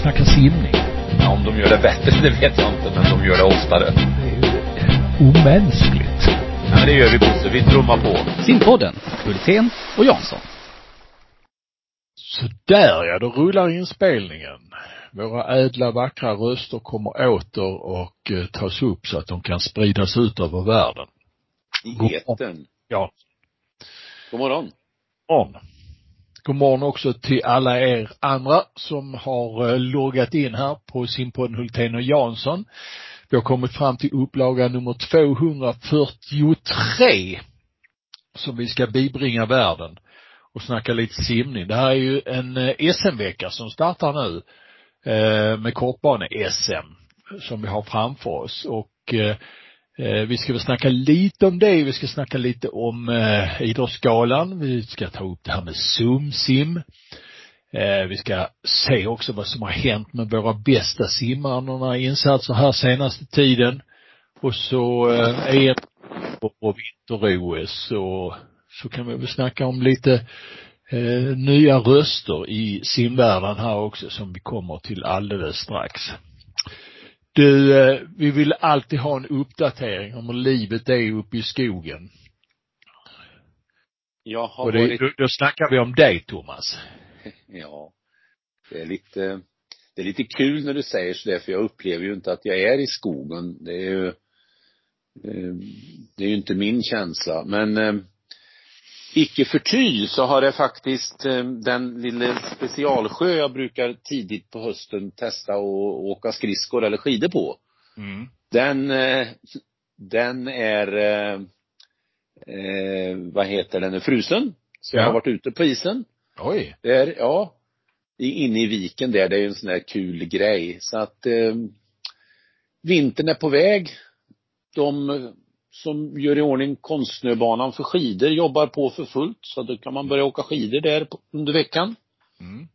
snacka simning. Ja, om de gör det bättre, det vet jag inte, men de gör det oftare. Det är ju omänskligt. Ja, men det gör vi Bosse, vi trummar på. Simpodden, Hultén och Jansson. Så där ja, då rullar inspelningen. Våra ädla vackra röster kommer åter och eh, tas upp så att de kan spridas ut över världen. I etern. Ja. God morgon. morgon. God morgon också till alla er andra som har eh, loggat in här på simpodden Hultén och Jansson. Vi har kommit fram till upplaga nummer 243 som vi ska bibringa världen och snacka lite simning. Det här är ju en eh, SM-vecka som startar nu eh, med kortbane-SM som vi har framför oss och Eh, vi ska väl snacka lite om det, vi ska snacka lite om eh, Idrottsgalan, vi ska ta upp det här med SumSim. Eh, vi ska se också vad som har hänt med våra bästa simmare, några insatser här senaste tiden. Och så eh, EM och vinter-OS och så kan vi väl snacka om lite eh, nya röster i simvärlden här också som vi kommer till alldeles strax. Du, eh, vi vill alltid ha en uppdatering om hur livet är uppe i skogen. Jag har Och det, varit, då, då snackar vi om dig Thomas. ja, det är lite, det är lite kul när du säger så det, för jag upplever ju inte att jag är i skogen. Det är ju, eh, det är ju inte min känsla. Men eh, icke förty så har det faktiskt eh, den lilla specialsjö jag brukar tidigt på hösten testa och åka skridskor eller skidor på. Mm. Den, eh, den är, eh, eh, vad heter den, frusen. Så jag Ja. har varit ute på isen. Oj. Där, ja, inne i viken där, det är ju en sån där kul grej. Så att eh, vintern är på väg. De som gör i ordning konstsnöbanan för skidor jobbar på för fullt, så då kan man börja åka skidor där under veckan. Mm.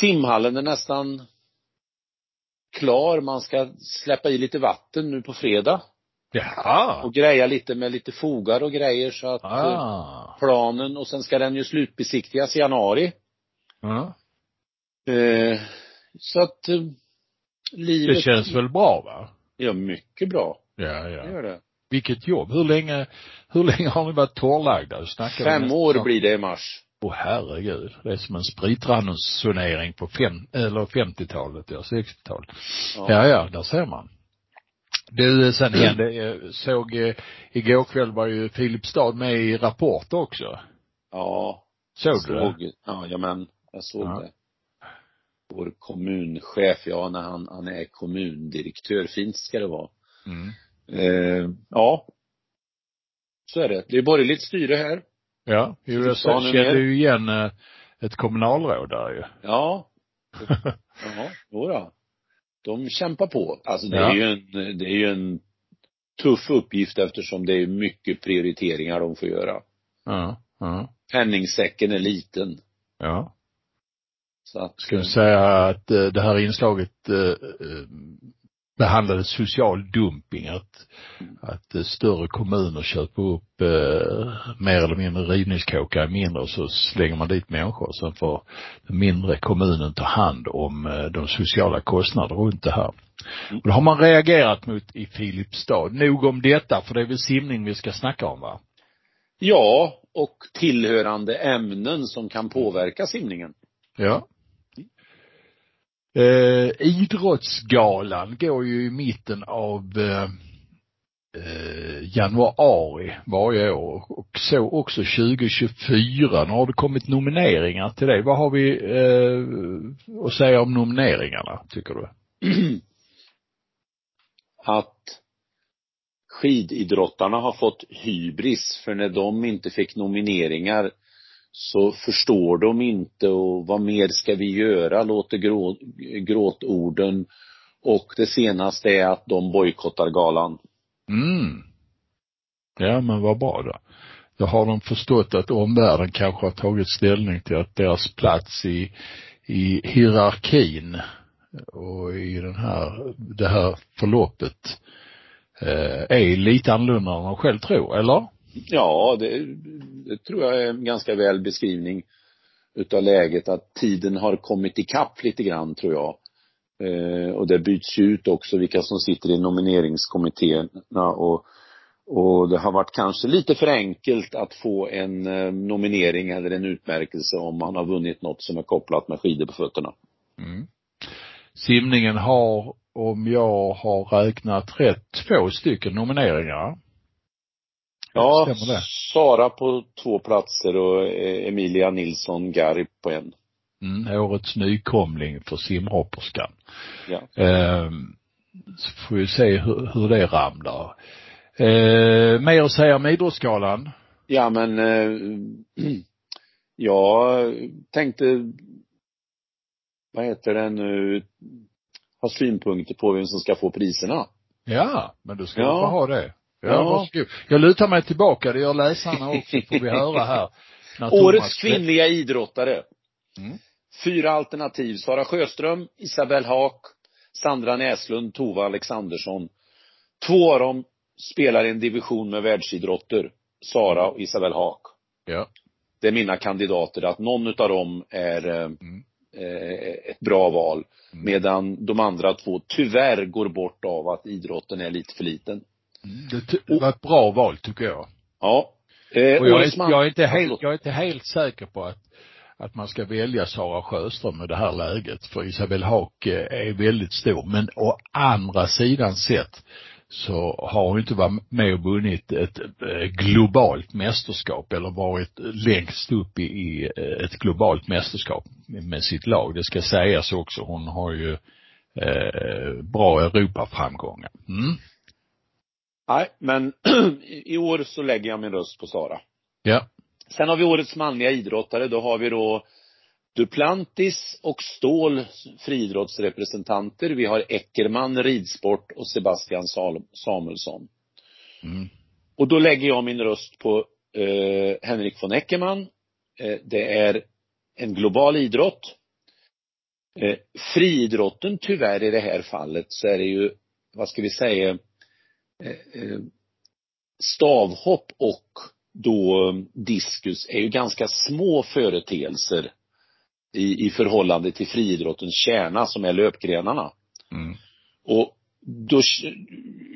Simhallen är nästan klar. Man ska släppa i lite vatten nu på fredag Jaha. och greja lite med lite fogar och grejer så att eh, Ah. planen och sen ska den ju slutbesiktigas i januari. Ja. Eh, så att eh, livet. Det känns väl bra va? Ja, mycket bra. Ja, Det ja. gör det. Vilket jobb. Hur länge, hur länge har ni varit torrlagda? Snackar Fem år blir det i mars. Åh herregud. Det är som en spritransonering på fem, eller 50-talet, ja, 60-talet. Ja, ja, där ser man. Du, sen hände, såg, eh, igår kväll var ju Filipstad med i Rapport också. Ja. Såg du det? såg, Ja, jamen, jag såg Ja. det. Vår kommunchef, ja, när han, han är kommundirektör, fint ska det vara. Mm. Eh, ja. Så är det. Det är borgerligt styre här. Ja, kände mer. ju igen eh, ett kommunalråd där ju. Ja. Ja, jodå. De kämpar på. Alltså det Ja. är ju en, det är ju en tuff uppgift eftersom det är mycket prioriteringar de får göra. Ja, ja, Penningsäcken är liten. ja. Så att, Ska vi säga att eh, det här inslaget eh, behandlade social dumping, att, att eh, större kommuner köper upp eh, mer eller mindre rivningskåkar i mindre och så slänger man dit människor. Sen får den mindre kommunen ta hand om eh, de sociala kostnaderna runt det här. Och det har man reagerat mot i Filipstad. Nog om detta, för det är väl simning vi ska snacka om va? ja, och tillhörande ämnen som kan påverka simningen. Ja. Eh, idrottsgalan går ju i mitten av eh, eh januari varje år och så också 2024. Nu har det kommit nomineringar till det. Vad har vi eh, att säga om nomineringarna, tycker du? Att skididrottarna har fått hybris, för när de inte fick nomineringar så förstår de inte och vad mer ska vi göra, låter grå, gråtorden och det senaste är att de bojkottar galan. Mm. Ja, men vad bra då. Då har de förstått att omvärlden kanske har tagit ställning till att deras plats i, i hierarkin och i den här, det här förloppet eh, är lite annorlunda än de själv tror, eller? Ja, det, det tror jag är en ganska väl beskrivning. utav läget att tiden har kommit ikapp lite grann tror jag. Eh, och det byts ut också vilka som sitter i nomineringskommittéerna och, och det har varit kanske lite för enkelt att få en eh, nominering eller en utmärkelse om man har vunnit något som är kopplat med skidor på fötterna. Mm. Simningen har, om jag har räknat rätt, två stycken nomineringar. Ja? Sara på två platser och eh, Emilia Nilsson Garib på en. Mm, årets nykomling för simhopperskan. Ja. Eh, så får vi se hur, hur det ramlar. Eh, mer att säga om Idrottsgalan? Ja men eh, jag tänkte, vad heter det nu, ha synpunkter på vem som ska få priserna. Ja, men då ska Ja. du få ha det. Ja, varsågod. Jag lutar mig tillbaka, det gör läsarna också, får vi höra här. Årets kvinnliga idrottare. Mm. Fyra alternativ. Sara Sjöström, Isabelle Haak, Sandra Näslund, Tova Alexandersson. Två av dem spelar i en division med världsidrotter. Sara och Isabelle Haak. Ja. Det är mina kandidater, att någon utav dem är eh, Mm. eh, ett bra val. Mm. Medan de andra två tyvärr går bort av att idrotten är lite för liten. Det var ett bra val tycker jag. Ja. Eh, Och jag är, jag är inte helt, jag är inte helt säker på att, att man ska välja Sara Sjöström i det här läget. För Isabelle Haak eh, är väldigt stor. Men å andra sidan sett så har hon inte varit med och vunnit ett eh, globalt mästerskap eller varit längst upp i, eh, ett globalt mästerskap med sitt lag. Det ska sägas också. Hon har ju bra Europaframgångar. Mm. Nej, men i år så lägger jag min röst på Sara. Ja. Sen har vi årets manliga idrottare. Då har vi då Duplantis och Ståhl friidrottsrepresentanter. Vi har Eckerman ridsport och Sebastian Samuelsson. Mm. Och då lägger jag min röst på eh, Henrik von Eckermann. Eh, det är en global idrott. Eh, friidrotten tyvärr i det här fallet så är det ju, vad ska vi säga, stavhopp och då eh, diskus är ju ganska små företeelser i, i förhållande till friidrottens kärna som är löpgrenarna. Mm. Och då,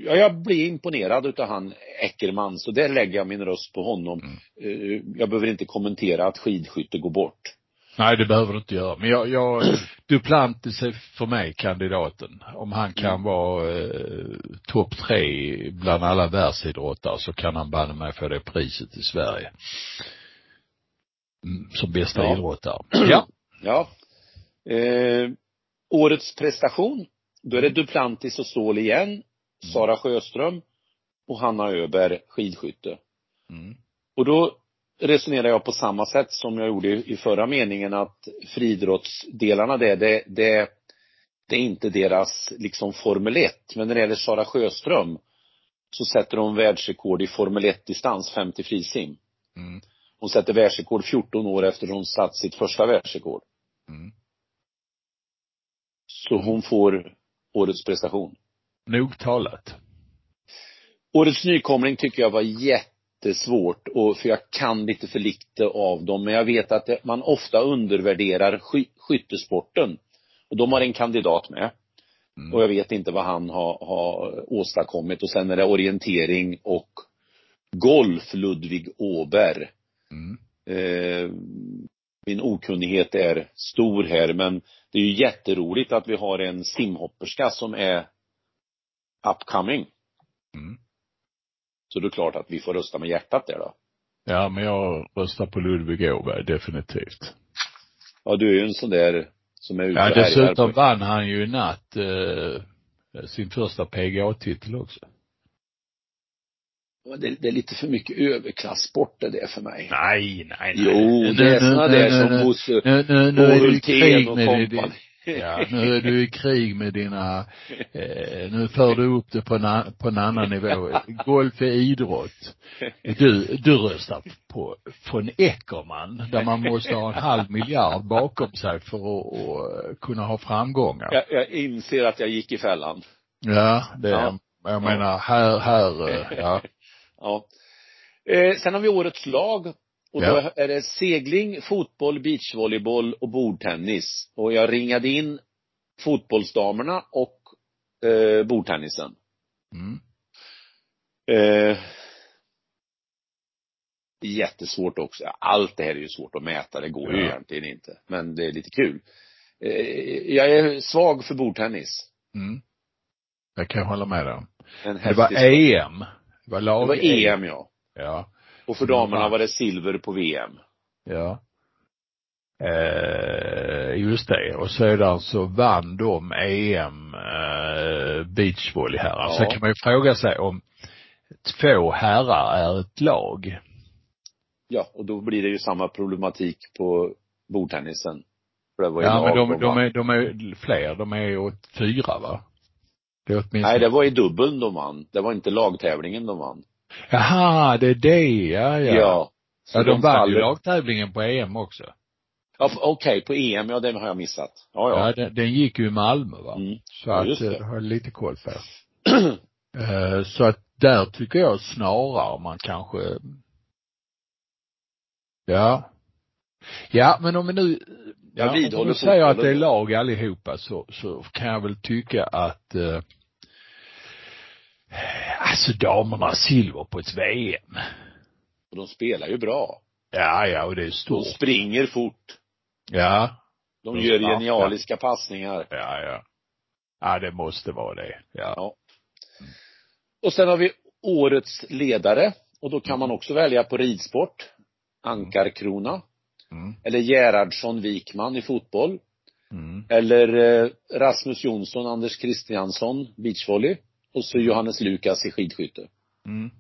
ja, jag blir imponerad utav han Eckerman, så där lägger jag min röst på honom. Eh, Jag behöver inte kommentera att skidskytte går bort. Nej, det behöver du inte göra. Men jag, jag Duplantis är för mig kandidaten. Om han kan vara eh, topp tre bland alla världsidrottare så kan han banne mig få det priset i Sverige. Mm, som bästa Ja. idrottare. Ja. Ja. Eh, årets prestation, då är det Duplantis och Ståhl igen, Sara Sjöström och Hanna Öberg skidskytte. Mm. Och då resonerar jag på samma sätt som jag gjorde i förra meningen att friidrottsdelarna det, det, det, det är inte deras liksom Formel 1. Men när det gäller Sara Sjöström så sätter hon världsrekord i Formel 1-distans, 50 frisim. Mm. Hon sätter världsrekord 14 år efter hon satt sitt första världsrekord. Mm. Så hon får årets prestation. Nog talat. Årets nykomling tycker jag var jättesvårt och för jag kan lite för lite av dem. Men jag vet att det, man ofta undervärderar sky, skyttesporten. Och de har en kandidat med. Mm. Och jag vet inte vad han har, har åstadkommit. Och sen är det orientering och golf, Ludvig Åberg. Mm. Eh, min okunnighet är stor här men det är ju jätteroligt att vi har en simhopperska som är upcoming. Mm. Så det är klart att vi får rösta med hjärtat där då. Ja, men jag röstar på Ludvig Åberg, definitivt. Ja, du är ju en sån där som är ute Ja, dessutom på- vann han ju i natt eh, sin första PGA-titel också. det, det är lite för mycket överklasssport det där för mig. Nej, nej, nej. Jo, det är såna där som Bosse Hultén och kompani. Ja, nu är du i krig med dina, eh, nu för du upp det på en, på en annan nivå. Golf är idrott. Du, du röstar på von Eckermann, där man måste ha en halv miljard bakom sig för att, att kunna ha framgångar. Jag, jag inser att jag gick i fällan. Ja, det, Ja. jag menar, här, här, eh, ja. Ja. Eh, sen har vi årets lag. Och Ja. då är det segling, fotboll, beachvolleyboll och bordtennis. Och jag ringade in fotbollsdamerna och eh, bordtennisen. Mm. Eh, jättesvårt också. Allt det här är ju svårt att mäta, det går ju Ja. egentligen inte. Men det är lite kul. Eh, jag är svag för bordtennis. Mm. Jag kan hålla med dig Det var. EM. Det var Det lag var EM ja. Ja. Och för damerna var det silver på VM. Ja. Eh, just det. Och sedan så vann de EM eh, beachvolley här. Alltså Ja. kan man ju fråga sig om två herrar är ett lag. Ja, och då blir det ju samma problematik på bordtennisen. För det var ju Ja, men de, de är, de är fler. De är åt fyra va? Det är åtminstone. Nej, det var i dubbeln de vann. Det var inte lagtävlingen de vann. Jaha, det är det. Ja, ja. Ja. Så Ja, de vann ju lagtävlingen på EM också. Ja, okej, på EM, ja den har jag missat. Ja, Ja, ja. den, den gick ju i Malmö va. Mm. Så Ja, att, eh, det. har jag lite koll på. Eh, Så att där tycker jag snarare man kanske, ja. Ja, men om vi nu, Jag ja, vidhåller om du säger att det är lag allihopa så, så kan jag väl tycka att, eh, alltså damerna silver på ett VM. Och de spelar ju bra. Ja, ja, och det är De stort. springer fort. Ja, De De gör genialiska passningar. ja, ja. Ja, det måste vara det. Ja. Ja. Och sen har vi årets ledare. Och då kan man också välja på ridsport. Ankarkrona. Mm, Eller Gerhardsson Wikman i fotboll. mm, Eller eh, Rasmus Jonsson, Anders Kristiansson, beachvolley. Och så Johannes Lukas i skidskytte. mm.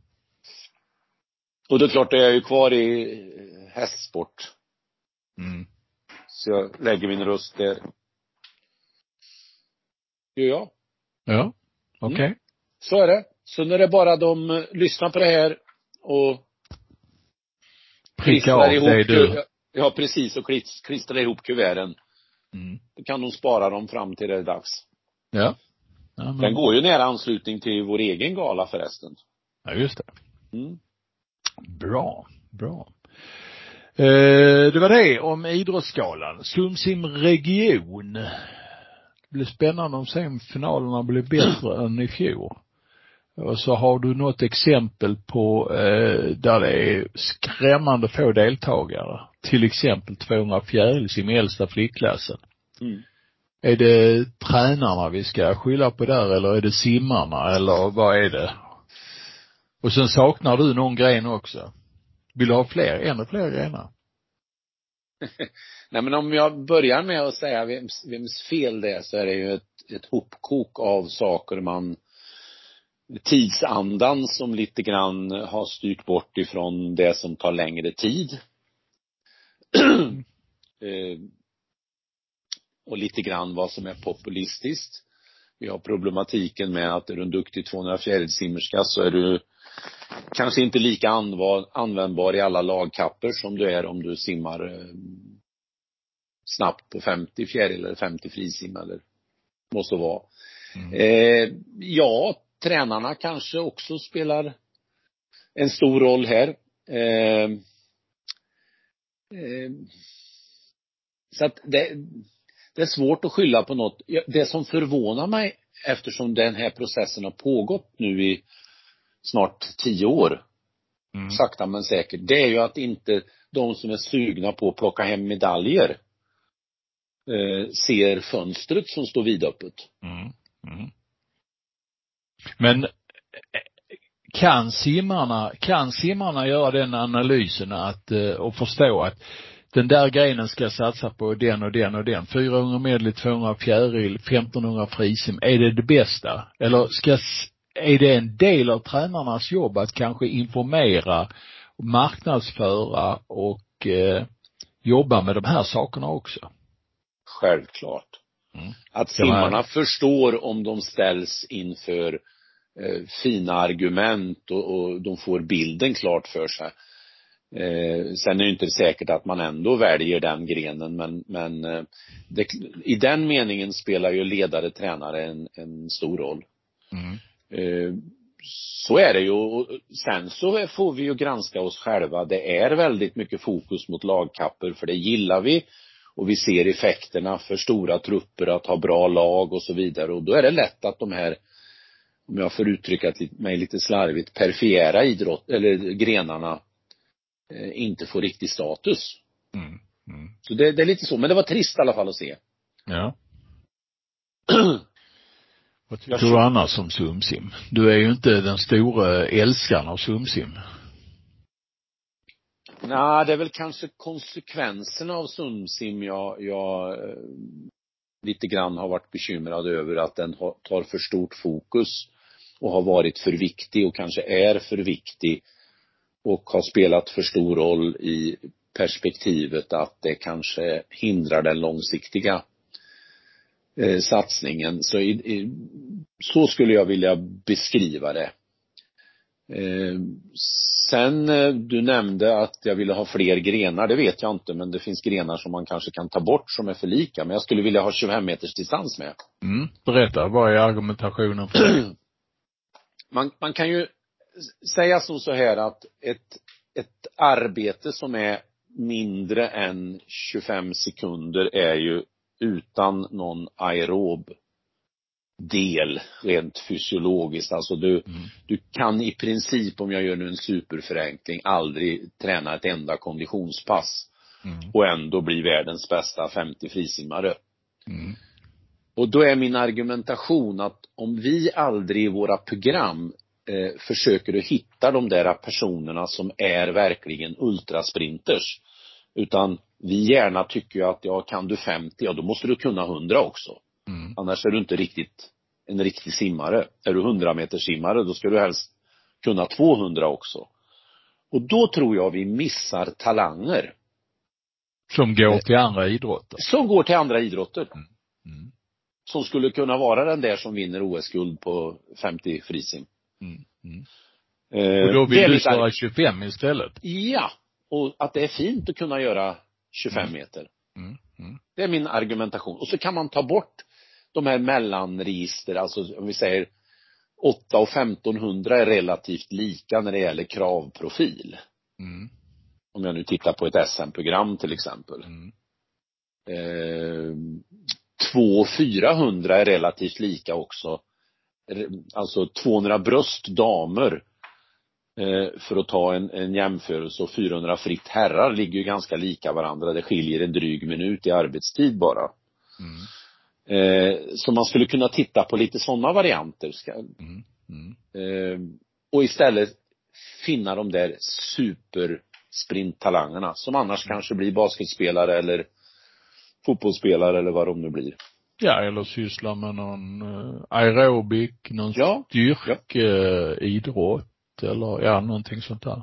Och det är klart, jag är ju kvar i eh, hästsport. Mm. Så jag lägger min röst där. Jo, ja. Ja, okej. Så är det. Så när det bara de eh, lyssnar på det här och Pricka av ihop det du. Ja, precis. Och klist- klistrar ihop kuverten. Mm. Då kan de spara dem fram till det är dags. Ja. Ja, men, Den går ju nära anslutning till vår egen gala förresten. ja, just det. Mm. Bra, bra. Eh, det var det om Idrottsgalan. Sumsim region. Det blir spännande om semifinalerna blir bättre än i fjol. Och så har du något exempel på eh, där det är skrämmande få deltagare. Till exempel 204 i äldsta flickklassen. Mm. Är det tränarna vi ska skylla på där eller är det simmarna eller vad är det? Och sen saknar du någon gren också. Vill du ha fler, ännu fler grenar? Nej men om jag börjar med att säga vems, vems fel det är så är det ju ett, ett hopkok av saker man tidsandan som lite grann har styrt bort ifrån det som tar längre tid. eh, och lite grann vad som är populistiskt. Vi har problematiken med att är du en duktig 204 simmerska så är du kanske inte lika användbar i alla lagkapper som du är om du simmar eh, snabbt på 50 fjäril eller 50 frisim eller måste vara. Mm. Eh, ja, tränarna kanske också spelar en stor roll här. Eh, eh, så att det, det är svårt att skylla på något. Det som förvånar mig eftersom den här processen har pågått nu i snart tio år, Mm. sakta men säkert, det är ju att inte de som är sugna på att plocka hem medaljer eh, ser fönstret som står vidöppet. Mm. Mm. Men eh, kan simmarna, kan simmarna göra den analysen att, eh, och förstå att den där grenen ska jag satsa på den och den och den. 400 medley, 200 fjäril, 1500 frisim. Är det det bästa? Eller ska, är det en del av tränarnas jobb att kanske informera, marknadsföra och eh, jobba med de här sakerna också? Självklart. Mm. Att simmarna förstår om de ställs inför eh, fina argument och, och de får bilden klart för sig. Eh, sen är det inte säkert att man ändå väljer den grenen men, men eh, det, i den meningen spelar ju ledare, tränare en, en stor roll. Mm. Eh, så är det ju. Och sen så får vi ju granska oss själva. Det är väldigt mycket fokus mot lagkapper för det gillar vi och vi ser effekterna för stora trupper att ha bra lag och så vidare och då är det lätt att de här om jag får uttrycka mig lite slarvigt, perfiera idrott, eller grenarna inte får riktig status. Mm. Mm. Så det, det, är lite så, men det var trist i alla fall att se. Ja. Vad tycker du annars om Sumsim? Du är ju inte den stora älskaren av Sumsim. Nej, det är väl kanske konsekvenserna av Sumsim jag, jag eh, lite grann har varit bekymrad över att den tar för stort fokus och har varit för viktig och kanske är för viktig och har spelat för stor roll i perspektivet att det kanske hindrar den långsiktiga eh, satsningen. Så, i, i, så skulle jag vilja beskriva det. Eh, sen, eh, du nämnde att jag ville ha fler grenar, det vet jag inte, men det finns grenar som man kanske kan ta bort som är för lika, men jag skulle vilja ha 25 meters distans med. Mm. Berätta, vad är argumentationen för det? man, man kan ju säga som så här att ett, ett arbete som är mindre än 25 sekunder är ju utan någon aerob del rent fysiologiskt. Alltså du, mm. du kan i princip, om jag gör nu en superförenkling, aldrig träna ett enda konditionspass mm. och ändå bli världens bästa 50 frisimmare. Mm. Och då är min argumentation att om vi aldrig i våra program eh, försöker att hitta de där personerna som är verkligen ultrasprinters, utan vi gärna tycker ju att, ja, kan du 50, ja då måste du kunna 100 också. Mm. Annars är du inte riktigt en riktig simmare. Är du 100 meters simmare, då ska du helst kunna 200 också. Och då tror jag vi missar talanger. Som går till andra idrotter? Som går till andra idrotter. Mm. Mm. Som skulle kunna vara den där som vinner OS-guld på 50 frisim. Mm. Mm. Eh, och då vill du köra 25 istället? Ja. Och att det är fint att kunna göra 25 mm. meter. Mm. Mm. Det är min argumentation. Och så kan man ta bort de här mellanregister, alltså om vi säger 8 och 1500 är relativt lika när det gäller kravprofil. Mm. Om jag nu tittar på ett SM-program till exempel. Mm. Eh, 2 och 400 är relativt lika också. Alltså 200 bröst damer Eh, för att ta en, en jämförelse och 400 fritt herrar ligger ju ganska lika varandra. Det skiljer en dryg minut i arbetstid bara. Mm. Eh, så man skulle kunna titta på lite sådana varianter. Ska, mm. Mm. Eh, och istället finna de där supersprinttalangerna som annars mm. kanske blir basketspelare eller fotbollsspelare eller vad de nu blir. Ja, eller syssla med någon uh, aerobik, någon ja. styrkeidrott. Ja eller ja, någonting sånt där.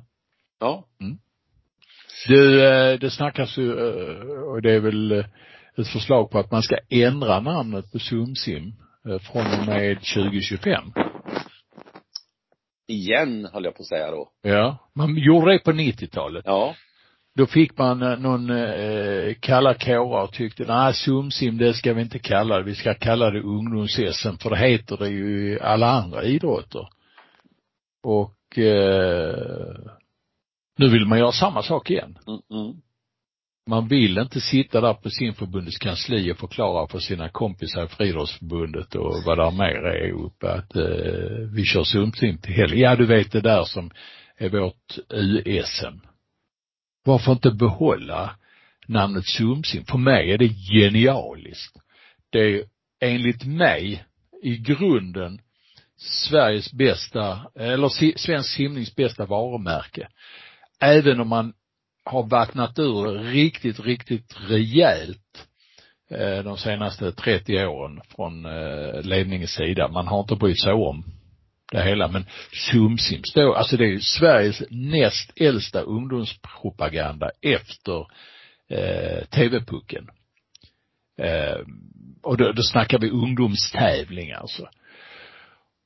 Ja. Mm. Du, eh, det snackas ju, eh, och det är väl eh, ett förslag på att man ska ändra namnet på Sumsim från och med 2025. Igen, höll jag på att säga då. Ja, man gjorde det på 90-talet. Ja. Då fick man någon eh, kalla kårar och tyckte, nej Sumsim det ska vi inte kalla det, vi ska kalla det ungdoms-SM för det heter det ju i alla andra idrotter. Och eh, nu vill man göra samma sak igen. Mm, mm. Man vill inte sitta där på simförbundets kansli och förklara för sina kompisar i friidrottsförbundet och vad där mer är uppe att eh, vi kör sumsim till helgen. Ja, du vet det där som är vårt USM. Varför inte behålla namnet Sumsim? För mig är det genialiskt. Det är enligt mig i grunden Sveriges bästa, eller svensk simnings bästa varumärke. Även om man har vattnat ur riktigt, riktigt rejält eh, de senaste 30 åren från eh, ledningens sida. Man har inte brytt sig om det hela. Men Sumsim då, alltså det är ju Sveriges näst äldsta ungdomspropaganda efter eh, TV-pucken. Eh, och då, då snackar vi ungdomstävling alltså.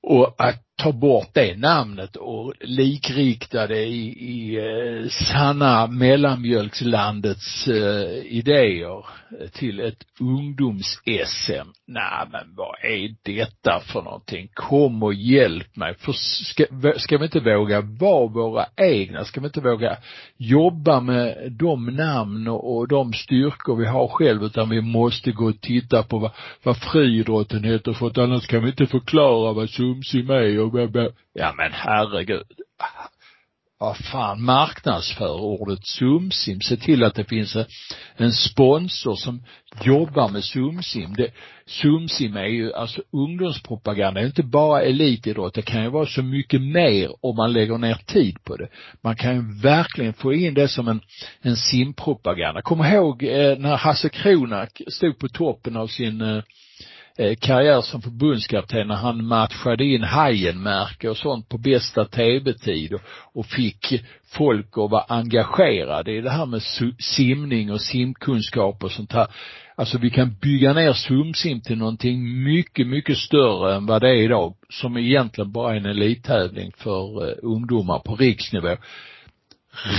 Och att ta bort det namnet och likrikta det i, i eh, sanna mellanmjölkslandets eh, idéer till ett ungdoms-SM. Nej men vad är detta för någonting? Kom och hjälp mig. För ska, ska vi inte våga vara våra egna? Ska vi inte våga jobba med de namn och, och de styrkor vi har själv utan vi måste gå och titta på vad, vad friidrotten heter för att annars kan vi inte förklara vad sumsim är och Ja men herregud. Vad fan, marknadsför ordet sumsim. Se till att det finns en, en sponsor som jobbar med sumsim. Det, sumsim är ju, alltså ungdomspropaganda, det är inte bara elitidrott. Det kan ju vara så mycket mer om man lägger ner tid på det. Man kan ju verkligen få in det som en, en simpropaganda. Kom ihåg eh, när Hasse Kronak stod på toppen av sin Eh, Eh, karriär som förbundskapten när han matchade in Hajenmärke och sånt på bästa tv-tid och, fick folk att vara engagerade i det här med simning och simkunskap och sånt här. Alltså vi kan bygga ner sumsim till någonting mycket, mycket större än vad det är idag, som egentligen bara är en elittävling för eh, ungdomar på riksnivå.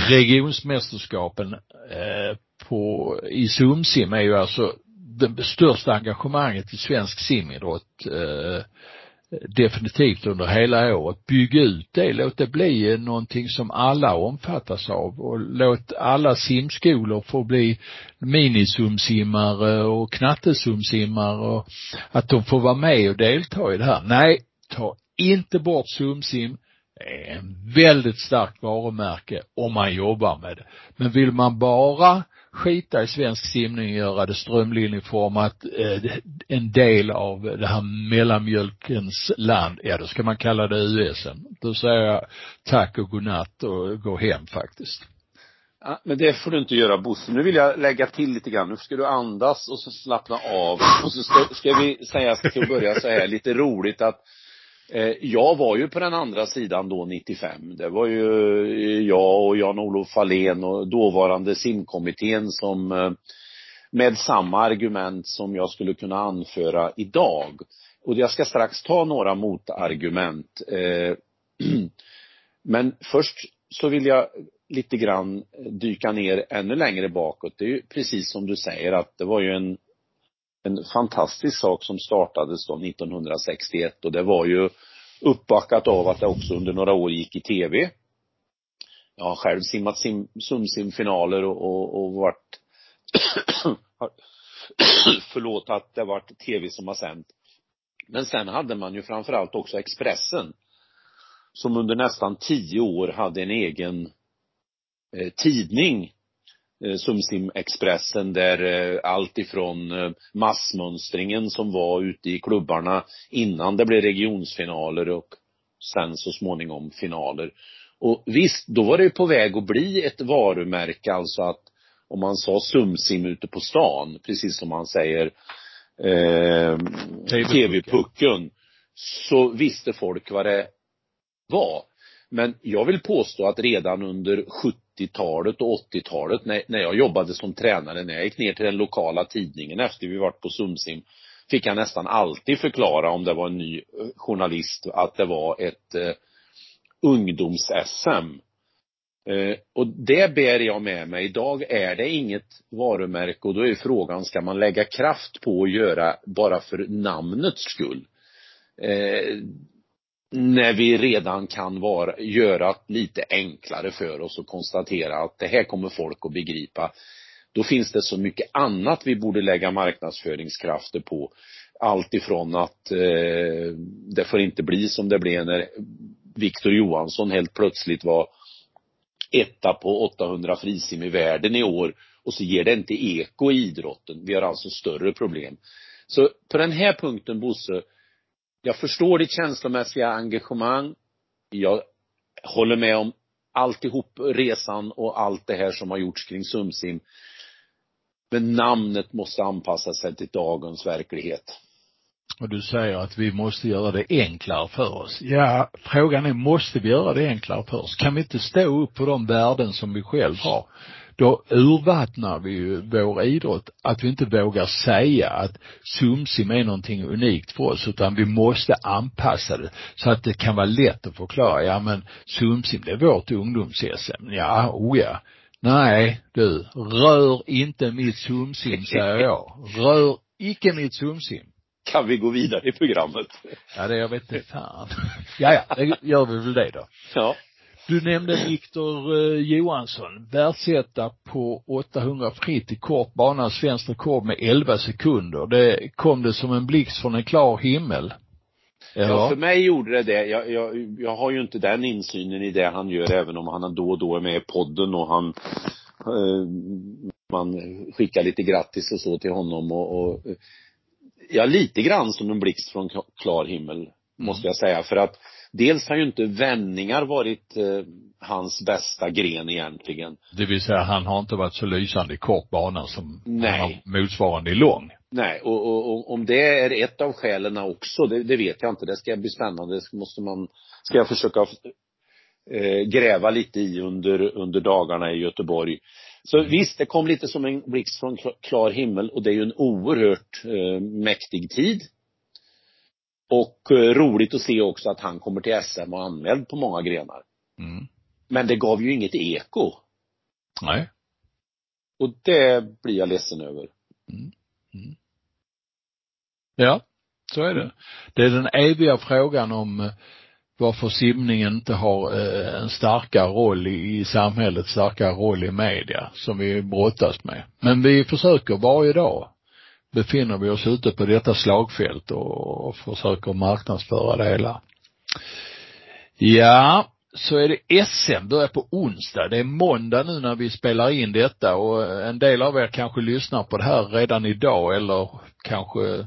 Regionsmästerskapen eh, på, i sumsim är ju alltså det största engagemanget i svensk simidrott eh, definitivt under hela året. Bygg ut det, låt det bli någonting som alla omfattas av och låt alla simskolor få bli minisumsimmare och knattesumsimmare och att de får vara med och delta i det här. Nej, ta inte bort sumsim. Det är en väldigt starkt varumärke om man jobbar med det. Men vill man bara skita i svensk simning och göra det strömlinjeformat, eh, en del av det här mellanmjölkens land, ja då ska man kalla det USM. Då säger jag tack och godnatt och gå hem faktiskt. Ja, men det får du inte göra Bosse. Nu vill jag lägga till lite grann. Nu ska du andas och så slappna av. Och så ska, ska vi säga till att börja så här lite roligt att Eh, Eh, jag var ju på den andra sidan då 95. Det var ju eh, jag och Jan-Olof Fahlén och dåvarande simkommittén som eh, med samma argument som jag skulle kunna anföra idag. Och jag ska strax ta några motargument. Men först så vill jag lite grann dyka ner ännu längre bakåt. Det är ju precis som du säger att det var ju en en fantastisk sak som startades då 1961 och det var ju uppbackat av att det också under några år gick i tv. Jag har själv simmat sim, sumsimfinaler och, och, och varit förlåt att det varit tv som har sänt. Men sen hade man ju framförallt också Expressen som under nästan tio år hade en egen eh, tidning Sumsim-Expressen där eh, allt ifrån eh, massmönstringen som var ute i klubbarna innan det blev regionsfinaler och sen så småningom finaler. Och visst, då var det på väg att bli ett varumärke, alltså att om man sa Sumsim ute på stan, precis som man säger eh, TV-pucken, så visste folk vad det var. Men jag vill påstå att redan under 70-talet och 80-talet när, när jag jobbade som tränare, när jag gick ner till den lokala tidningen efter vi varit på Sumsim, fick jag nästan alltid förklara om det var en ny eh, journalist att det var ett eh, ungdoms-SM. Eh, och det bär jag med mig. Idag är det inget varumärke och då är frågan, ska man lägga kraft på att göra bara för namnets skull? Eh, när vi redan kan vara, göra lite enklare för oss och konstatera att det här kommer folk att begripa. Då finns det så mycket annat vi borde lägga marknadsföringskrafter på. Allt ifrån att eh, det får inte bli som det blev när Viktor Johansson helt plötsligt var etta på 800 frisim i världen i år och så ger det inte eko i idrotten. Vi har alltså större problem. Så på den här punkten Bosse, jag förstår ditt känslomässiga engagemang. Jag håller med om alltihop, resan och allt det här som har gjorts kring Sumsim. Men namnet måste anpassa sig till dagens verklighet. Och du säger att vi måste göra det enklare för oss. Ja, frågan är, måste vi göra det enklare för oss? Kan vi inte stå upp på de värden som vi själv har? Då urvattnar vi ju vår idrott. Att vi inte vågar säga att sumsim är någonting unikt för oss, utan vi måste anpassa det så att det kan vara lätt att förklara. Ja men sumsim, det är vårt ungdoms-SM. Ja, oh ja. Nej, du, rör inte mitt sumsim, säger jag. Rör icke mitt sumsim. Kan vi gå vidare i programmet? Ja, det jag vet inte fan. Ja, ja, det gör vi väl det då. Ja. Du nämnde Viktor eh, Johansson, världsetta på 800 fritt i kort bana, svenskt rekord med 11 sekunder. Det kom det som en blixt från en klar himmel. Ja, för mig gjorde det det. Jag, jag, jag har ju inte den insynen i det han gör, även om han då och då är med i podden och han eh, man skickar lite grattis och så till honom och, och ja, lite grann som en blixt från klar himmel, mm. måste jag säga. För att dels har ju inte vändningar varit eh, hans bästa gren egentligen. Det vill säga han har inte varit så lysande i kort bana som Nej. han har motsvarande i lång. Nej, och, och, och, om det är ett av skälen också, det, det, vet jag inte. Det ska bli spännande. Det måste man, ska jag försöka eh, gräva lite i under, under dagarna i Göteborg. Så mm. visst, det kom lite som en blixt från klar himmel och det är ju en oerhört eh, mäktig tid. Och eh, roligt att se också att han kommer till SM och anmäld på många grenar. Mm. Men det gav ju inget eko. Nej. Och det blir jag ledsen över. Mm. Mm. Ja, så är det. Det är den eviga frågan om eh, varför simningen inte har eh, en starkare roll i, i samhället, starkare roll i media som vi brottas med. Men vi försöker varje dag befinner vi oss ute på detta slagfält och, försöker marknadsföra det hela. Ja, så är det SM, börjar på onsdag. Det är måndag nu när vi spelar in detta och en del av er kanske lyssnar på det här redan idag eller kanske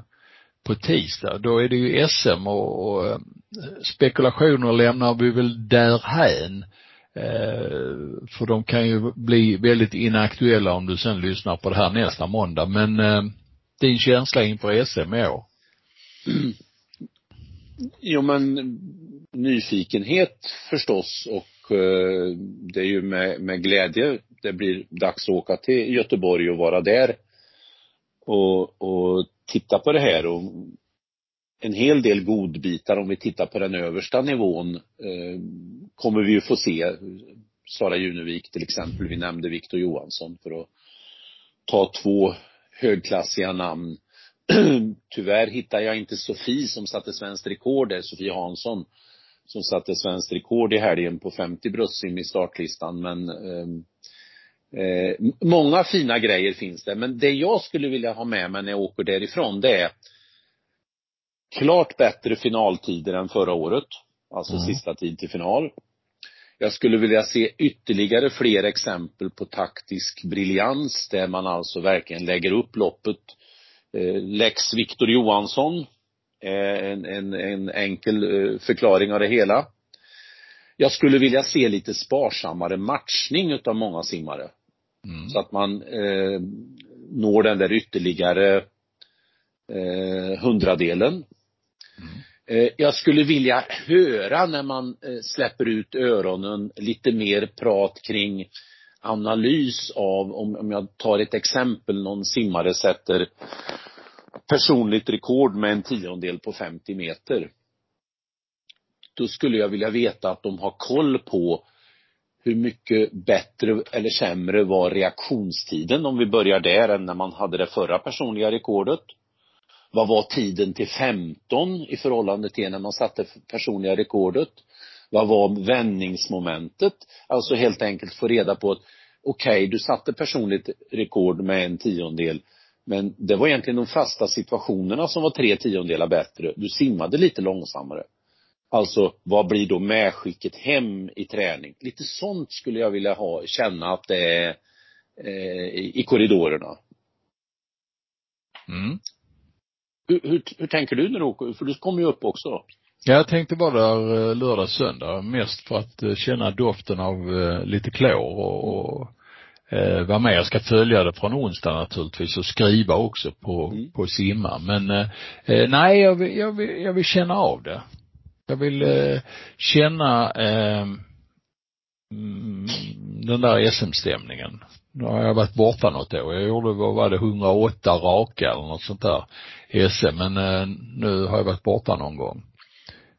på tisdag. Då är det ju SM och, och eh, spekulationer lämnar vi väl därhän. Eh, för de kan ju bli väldigt inaktuella om du sen lyssnar på det här nästa måndag. Men eh, din känsla inför SM i år? Jo men nyfikenhet förstås och eh, det är ju med, med glädje det blir dags att åka till Göteborg och vara där och, och titta på det här och en hel del godbitar om vi tittar på den översta nivån eh, kommer vi ju få se. Sara Junevik till exempel, vi nämnde Viktor Johansson för att ta två högklassiga namn. Tyvärr hittar jag inte Sofie som satte svenskt rekord där, Sofie Hansson som satte svenskt rekord i helgen på 50 bröstsim i startlistan men eh, eh, många fina grejer finns det men det jag skulle vilja ha med mig när jag åker därifrån det är klart bättre finaltider än förra året. Alltså mm. sista tid till final. Jag skulle vilja se ytterligare fler exempel på taktisk briljans där man alltså verkligen lägger upp loppet. Eh, Lex Viktor Johansson, en, en, en enkel eh, förklaring av det hela. Jag skulle vilja se lite sparsammare matchning utav många simmare. Mm. Så att man eh, når den där ytterligare eh, hundradelen. Mm. Eh, jag skulle vilja höra när man eh, släpper ut öronen lite mer prat kring analys av, om, om jag tar ett exempel, någon simmare sätter personligt rekord med en tiondel på 50 meter. Då skulle jag vilja veta att de har koll på hur mycket bättre eller sämre var reaktionstiden om vi börjar där än när man hade det förra personliga rekordet. Vad var tiden till 15 i förhållande till när man satte personliga rekordet? Vad var vändningsmomentet? Alltså helt enkelt få reda på att okej, okay, du satte personligt rekord med en tiondel men det var egentligen de fasta situationerna som var tre tiondelar bättre. Du simmade lite långsammare. Alltså, vad blir då medskicket hem i träning? Lite sånt skulle jag vilja ha, känna att det är eh, i korridorerna. Mm. Hur, hur, hur, tänker du när du åker? För du kommer ju upp också. Ja, jag tänkte vara där eh, lördag, söndag. Mest för att eh, känna doften av eh, lite klor och, och eh, vara med. Jag ska följa det från onsdag naturligtvis och skriva också på, mm. på simma. Men eh, nej, jag vill, jag, vill, jag vill känna av det. Jag vill eh, känna eh, mm, den där SM-stämningen. nu har jag varit borta något år. Jag gjorde, vad var det, 108 raka eller något sånt där SM, men eh, nu har jag varit borta någon gång.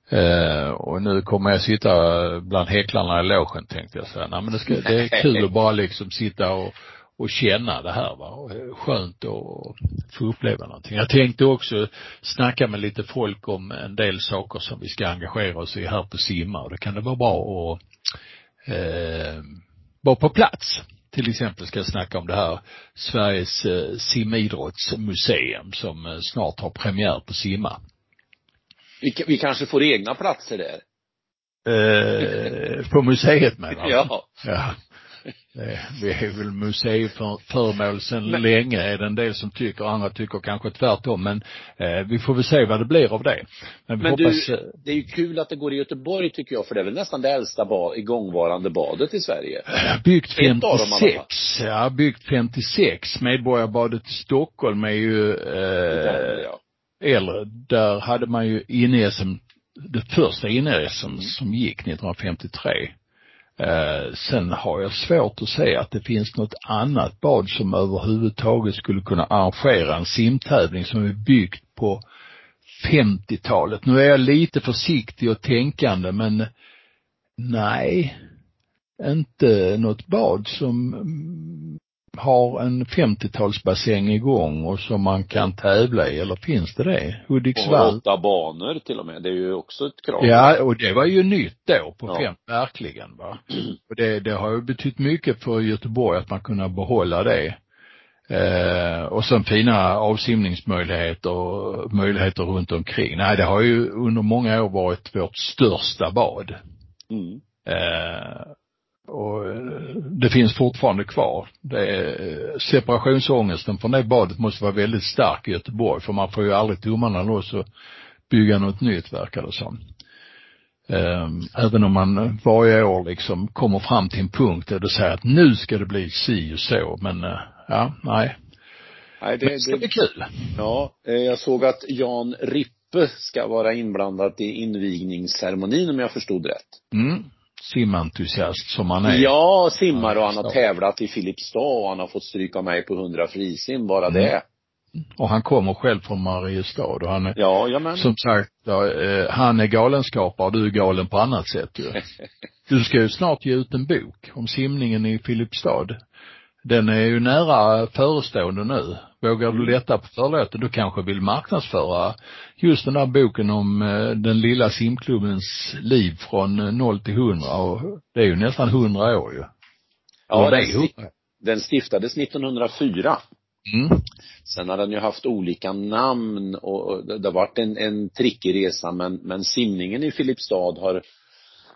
Eh, och nu kommer jag sitta bland häcklarna i logen tänkte jag säga. Nej men det, ska, det är kul att bara liksom sitta och, och känna det här va. Och eh, skönt att få uppleva någonting. Jag tänkte också snacka med lite folk om en del saker som vi ska engagera oss i här på Simma och det kan det vara bra att eh, vara på plats. Till exempel ska jag snacka om det här Sveriges eh, simidrottsmuseum som eh, snart har premiär på Simma. Vi, vi kanske får egna platser där. Eh, på museet menar? Ja. Ja. Det, vi är väl museiföremål sedan Men- länge, är det en del som tycker, andra tycker kanske tvärtom, men eh, vi får väl se vad det blir av det. Men vi Men hoppas, du, eh, det är ju kul att det går i Göteborg tycker jag, för det är väl nästan det äldsta ba, igångvarande badet i Sverige. byggt alla fall. 56, ja byggt 56, Medborgarbadet i Stockholm är ju Där, eh, ja. äldre. Där hade man ju inne-SM, det första inne-SM Mm. som gick 1953. Eh, sen har jag svårt att se att det finns något annat bad som överhuvudtaget skulle kunna arrangera en simtävling som är byggt på 50-talet. Nu är jag lite försiktig och tänkande men nej, inte något bad som har en 50-talsbassäng igång och som man kan tävla i, eller finns det det? Och Hudiksvall? åtta banor till och med. Det är ju också ett krav. Ja, och det var ju nytt då på Ja. fem, verkligen va. Och det, det har ju betytt mycket för Göteborg att man kunna behålla det. Eh, och sen fina avsimningsmöjligheter och möjligheter runt omkring. Nej, det har ju under många år varit vårt största bad. Mm. Eh, och eh, det finns fortfarande kvar. Det är, separationsångesten från det badet måste vara väldigt stark i Göteborg för man får ju aldrig tummarna loss och bygga något nytt verkar det som. Eh, även om man varje år liksom kommer fram till en punkt där du säger att nu ska det bli si och så men eh, ja, nej. Nej, Men det, det det, bli kul. ja, eh, jag såg att Jan Rippe ska vara inblandad i invigningsceremonin om jag förstod rätt. Mm. Simentusiast som man är. Ja, simmar och han har tävlat i Filipstad och han har fått stryka mig på 100 frisim, bara Mm. det. Och han kommer själv från Mariestad och han är Ja, ja men. Som sagt, ja, eh, han är galenskapare och du är galen på annat sätt ju. Du ska ju snart ge ut en bok om simningen i Filipstad. Den är ju nära förestående nu. Vågar du lätta på förlåten, du kanske vill marknadsföra just den där boken om eh, den lilla simklubbens liv från eh, 0 till 100 och det är ju nästan 100 år ju. ja, det den, är sti- 100. den stiftades 1904. Mm. Sen har den ju haft olika namn och det har varit en, en trickig resa men, men simningen i Filipstad har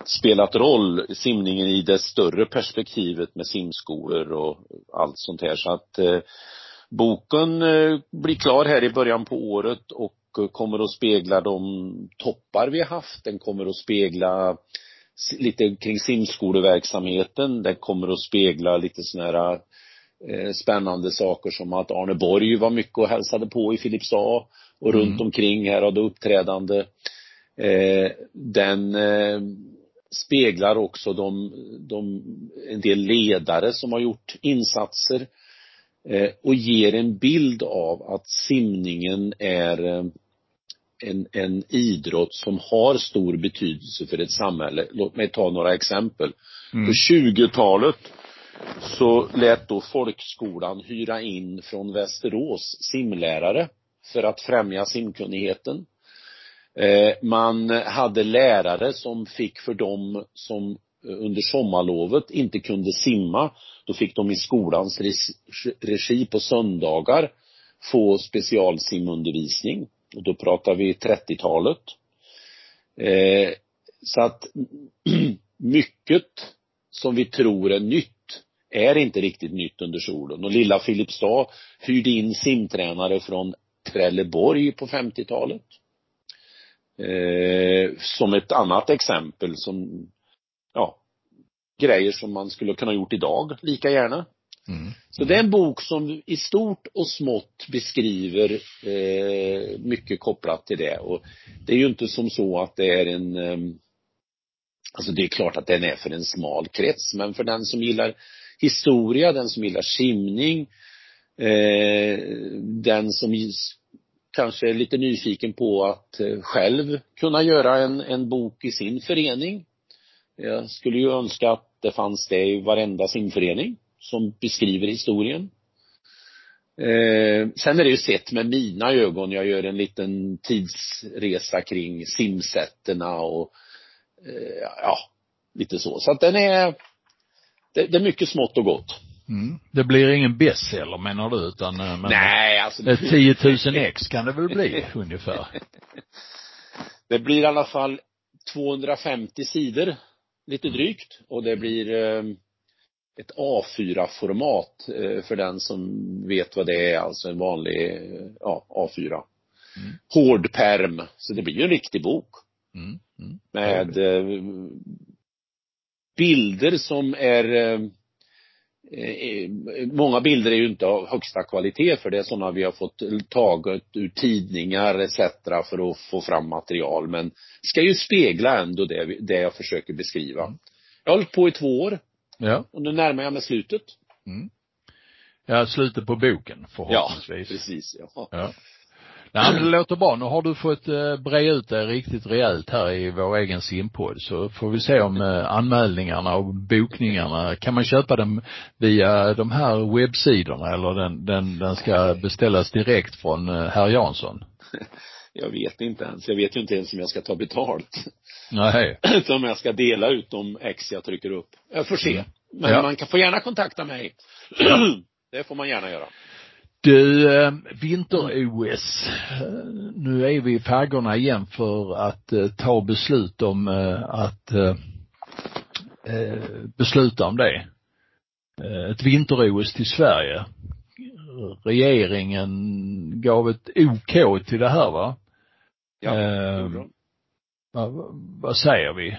spelat roll, simningen i det större perspektivet med simskolor och allt sånt här så att eh, boken eh, blir klar här i början på året och eh, kommer att spegla de toppar vi har haft. Den kommer att spegla lite kring simskoleverksamheten. Den kommer att spegla lite såna här eh, spännande saker som att Arne Borg var mycket och hälsade på i Filipstad och Mm. runt omkring här hade uppträdande. Eh, den eh, speglar också de, de, en del ledare som har gjort insatser eh, och ger en bild av att simningen är eh, en, en idrott som har stor betydelse för ett samhälle. Låt mig ta några exempel. Mm. På 20-talet så lät då folkskolan hyra in från Västerås simlärare för att främja simkunnigheten. Eh, man hade lärare som fick för dem som eh, under sommarlovet inte kunde simma, då fick de i skolans regi på söndagar få specialsimundervisning. Och då pratar vi 30-talet. Eh, så att mycket som vi tror är nytt är inte riktigt nytt under solen. Och lilla Filipstad hyrde in simtränare från Trelleborg på 50-talet. Eh, som ett annat exempel som, ja, grejer som man skulle kunna gjort idag lika gärna. Mm. Så det är en bok som i stort och smått beskriver eh, mycket kopplat till det. Och det är ju inte som så att det är en eh, Alltså det är klart att den är för en smal krets, men för den som gillar historia, den som gillar simning, eh, den som kanske är lite nyfiken på att eh, själv kunna göra en, en bok i sin förening. Jag skulle ju önska att det fanns det i varenda simförening som beskriver historien. Eh, sen är det ju sett med mina ögon. Jag gör en liten tidsresa kring simsätterna och eh, ja, lite så. Så att den är, det, det är mycket smått och gott. Mm. Det blir ingen bestseller menar du utan eh, men Nej, alltså. 10 000 ex kan det väl bli ungefär? Det blir i alla fall 250 sidor, lite drygt, och det blir eh, ett A4-format eh, för den som vet vad det är, alltså en vanlig, eh, ja, A4. Mm. Hård perm, så det blir ju en riktig bok. Mm. Mm. Med eh, bilder som är eh, eh, många bilder är ju inte av högsta kvalitet för det är sådana vi har fått taget ur tidningar etc. för att få fram material men ska ju spegla ändå det, det jag försöker beskriva. Mm. Jag har hållit på i två år Ja. Och nu närmar jag mig slutet. Mm. Ja, slutet på boken förhoppningsvis. Ja, precis. Ja. ja. Nej, men det låter bra. Nu har du fått eh, bre ut det riktigt rejält här i vår egen simpodd. Så får vi se om eh, anmälningarna och bokningarna, kan man köpa dem via de här webbsidorna eller den, den, den ska beställas direkt från eh, herr Jansson? Jag vet inte ens. Jag vet ju inte ens om jag ska ta betalt. Nej. om jag ska dela ut de ex jag trycker upp. Jag får se. Mm. Men ja. man kan få gärna kontakta mig. det får man gärna göra. Du, eh, vinter-OS. Nu är vi i faggorna igen för att eh, ta beslut om eh, att besluta om det. Ett vinter-OS till Sverige. Regeringen gav ett OK till det här va? Ja, eh, vad, vad säger vi?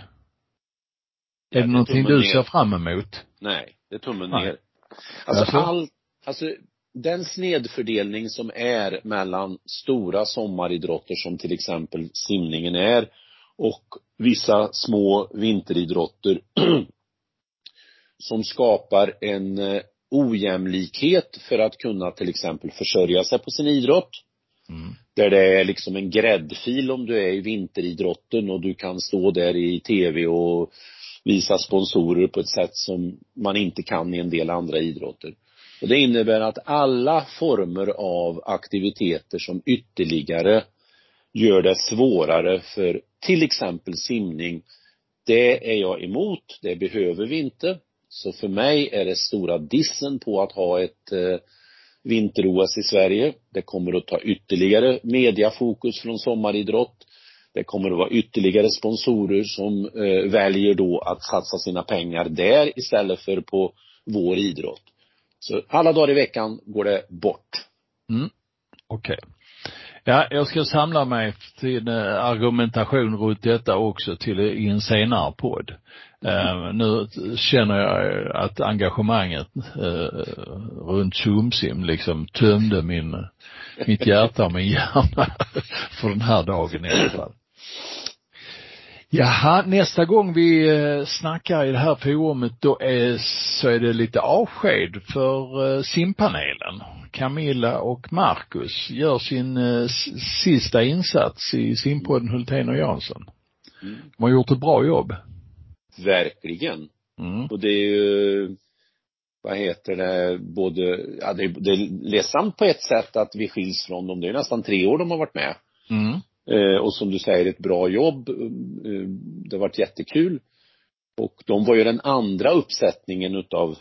Ja, är det någonting du ner. ser fram emot? Nej, det är tummen ner. Alltså, alltså all, alltså den snedfördelning som är mellan stora sommaridrotter som till exempel simningen är och vissa små vinteridrotter som skapar en eh, ojämlikhet för att kunna till exempel försörja sig på sin idrott. Mm. Där det är liksom en gräddfil om du är i vinteridrotten och du kan stå där i tv och visa sponsorer på ett sätt som man inte kan i en del andra idrotter. Och det innebär att alla former av aktiviteter som ytterligare gör det svårare för till exempel simning, det är jag emot, det behöver vi inte. Så för mig är det stora dissen på att ha ett eh, vinter-OS i Sverige. Det kommer att ta ytterligare mediafokus från sommaridrott. Det kommer att vara ytterligare sponsorer som eh, väljer då att satsa sina pengar där istället för på vår idrott. Så alla dagar i veckan går det bort. Mm. Okej. Okay. Ja, jag ska samla mig till eh, argumentation runt detta också till eh, i en senare podd. Uh, nu känner jag att engagemanget uh, runt Tjumsim liksom tömde min, mitt hjärta och min hjärna för den här dagen i alla fall. Jaha, nästa gång vi eh, snackar i det här forumet då är, så är det lite avsked för eh, simpanelen. Camilla och Marcus gör sin eh, sista insats i simpodden Hultén och Jansson. Mm. De har gjort ett bra jobb. Verkligen. Mm. Och det är ju, vad heter det, både, ja det, det är ledsamt på ett sätt att vi skiljs från dem. Det är nästan tre år de har varit med. Mm. Eh, och som du säger, ett bra jobb. Eh, det har varit jättekul. Och de var ju den andra uppsättningen utav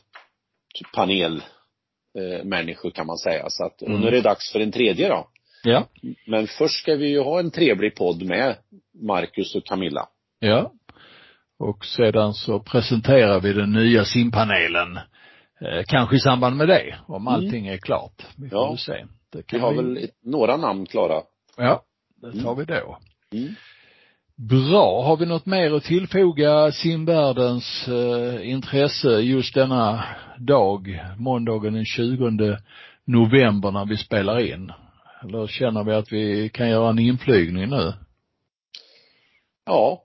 panelmänniskor kan man säga. Så att, mm. nu är det dags för en tredje då. Ja. Men först ska vi ju ha en trevlig podd med Marcus och Camilla. Ja. Och sedan så presenterar vi den nya simpanelen. Eh, kanske i samband med det, om mm. allting är klart. Vi får ja. se. vi har vi... väl några namn klara. Ja. Det tar vi då. Mm. Bra. Har vi något mer att tillfoga simvärldens eh, intresse just denna dag, måndagen den 20 november när vi spelar in? Eller känner vi att vi kan göra en inflygning nu? Ja,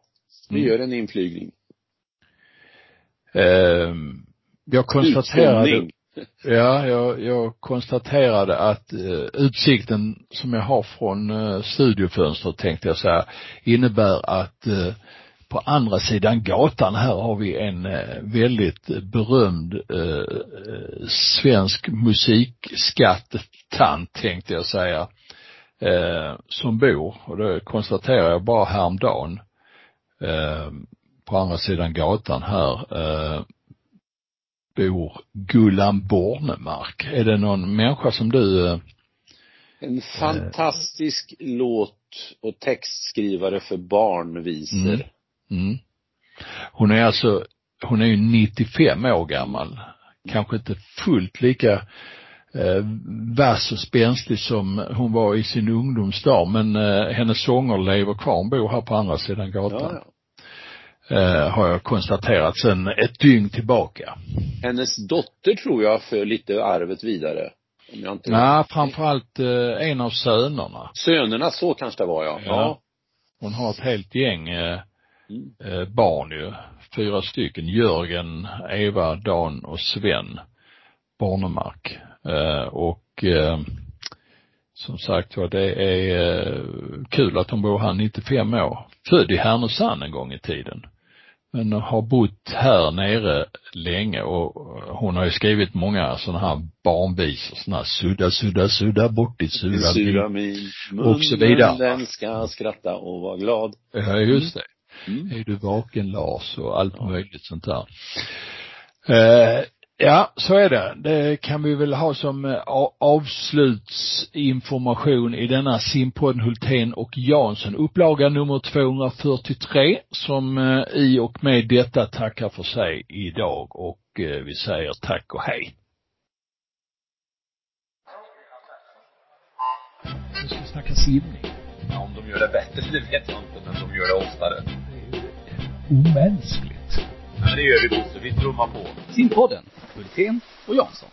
vi mm. gör en inflygning. Eh, jag konstaterade, Utsållning ja, jag, jag konstaterade att eh, utsikten som jag har från eh, studiofönstret tänkte jag säga innebär att eh, på andra sidan gatan här har vi en eh, väldigt berömd eh, eh, svensk musikskattetant tänkte jag säga eh, som bor, och det konstaterar jag bara häromdagen, eh, på andra sidan gatan här, eh, bor Gullan Bornemark. Är det någon människa som du eh, En fantastisk eh. låt och textskrivare för barnvisor. Mm. Mm. Hon är alltså, hon är ju 95 år gammal. Kanske inte fullt lika eh, vass och spänstig som hon var i sin ungdomsdag men eh, hennes sånger lever kvar. Hon bor här på andra sidan gatan. Ja, ja. Eh, har jag konstaterat sen ett dygn tillbaka. Hennes dotter tror jag för lite arvet vidare. Om jag inte Ja, framförallt eh, en av sönerna. Sönerna, så kanske det var ja. ja. ja. Hon har ett helt gäng eh, mm. eh, barn ju. Fyra stycken. Jörgen, Eva, Dan och Sven Bornemark. Eh, och som sagt var, det är kul att hon bor här 95 år. Född i Härnösand en gång i tiden. Men har bott här nere länge och hon har ju skrivit många sådana här barnvisor, sådana här sudda, sudda, sudda bort i sura, sura min mun, och så vidare. den ska skratta och vara glad. Ja, just det. Mm. Är du vaken Lars och allt möjligt sånt där. Eh, Ja, så är det. Det kan vi väl ha som eh, avslutsinformation i denna simpodden Hultén och Jansson. Upplaga nummer 243 som eh, i och med detta tackar för sig idag och eh, vi säger tack och hej. Nu ska vi snacka simning. Ja, om de gör det bättre, det vet jag inte, men de gör det oftare. Det är omänskligt. Ja, det gör vi Bosse. Vi trummar på. Simpodden, Hultén och Jansson.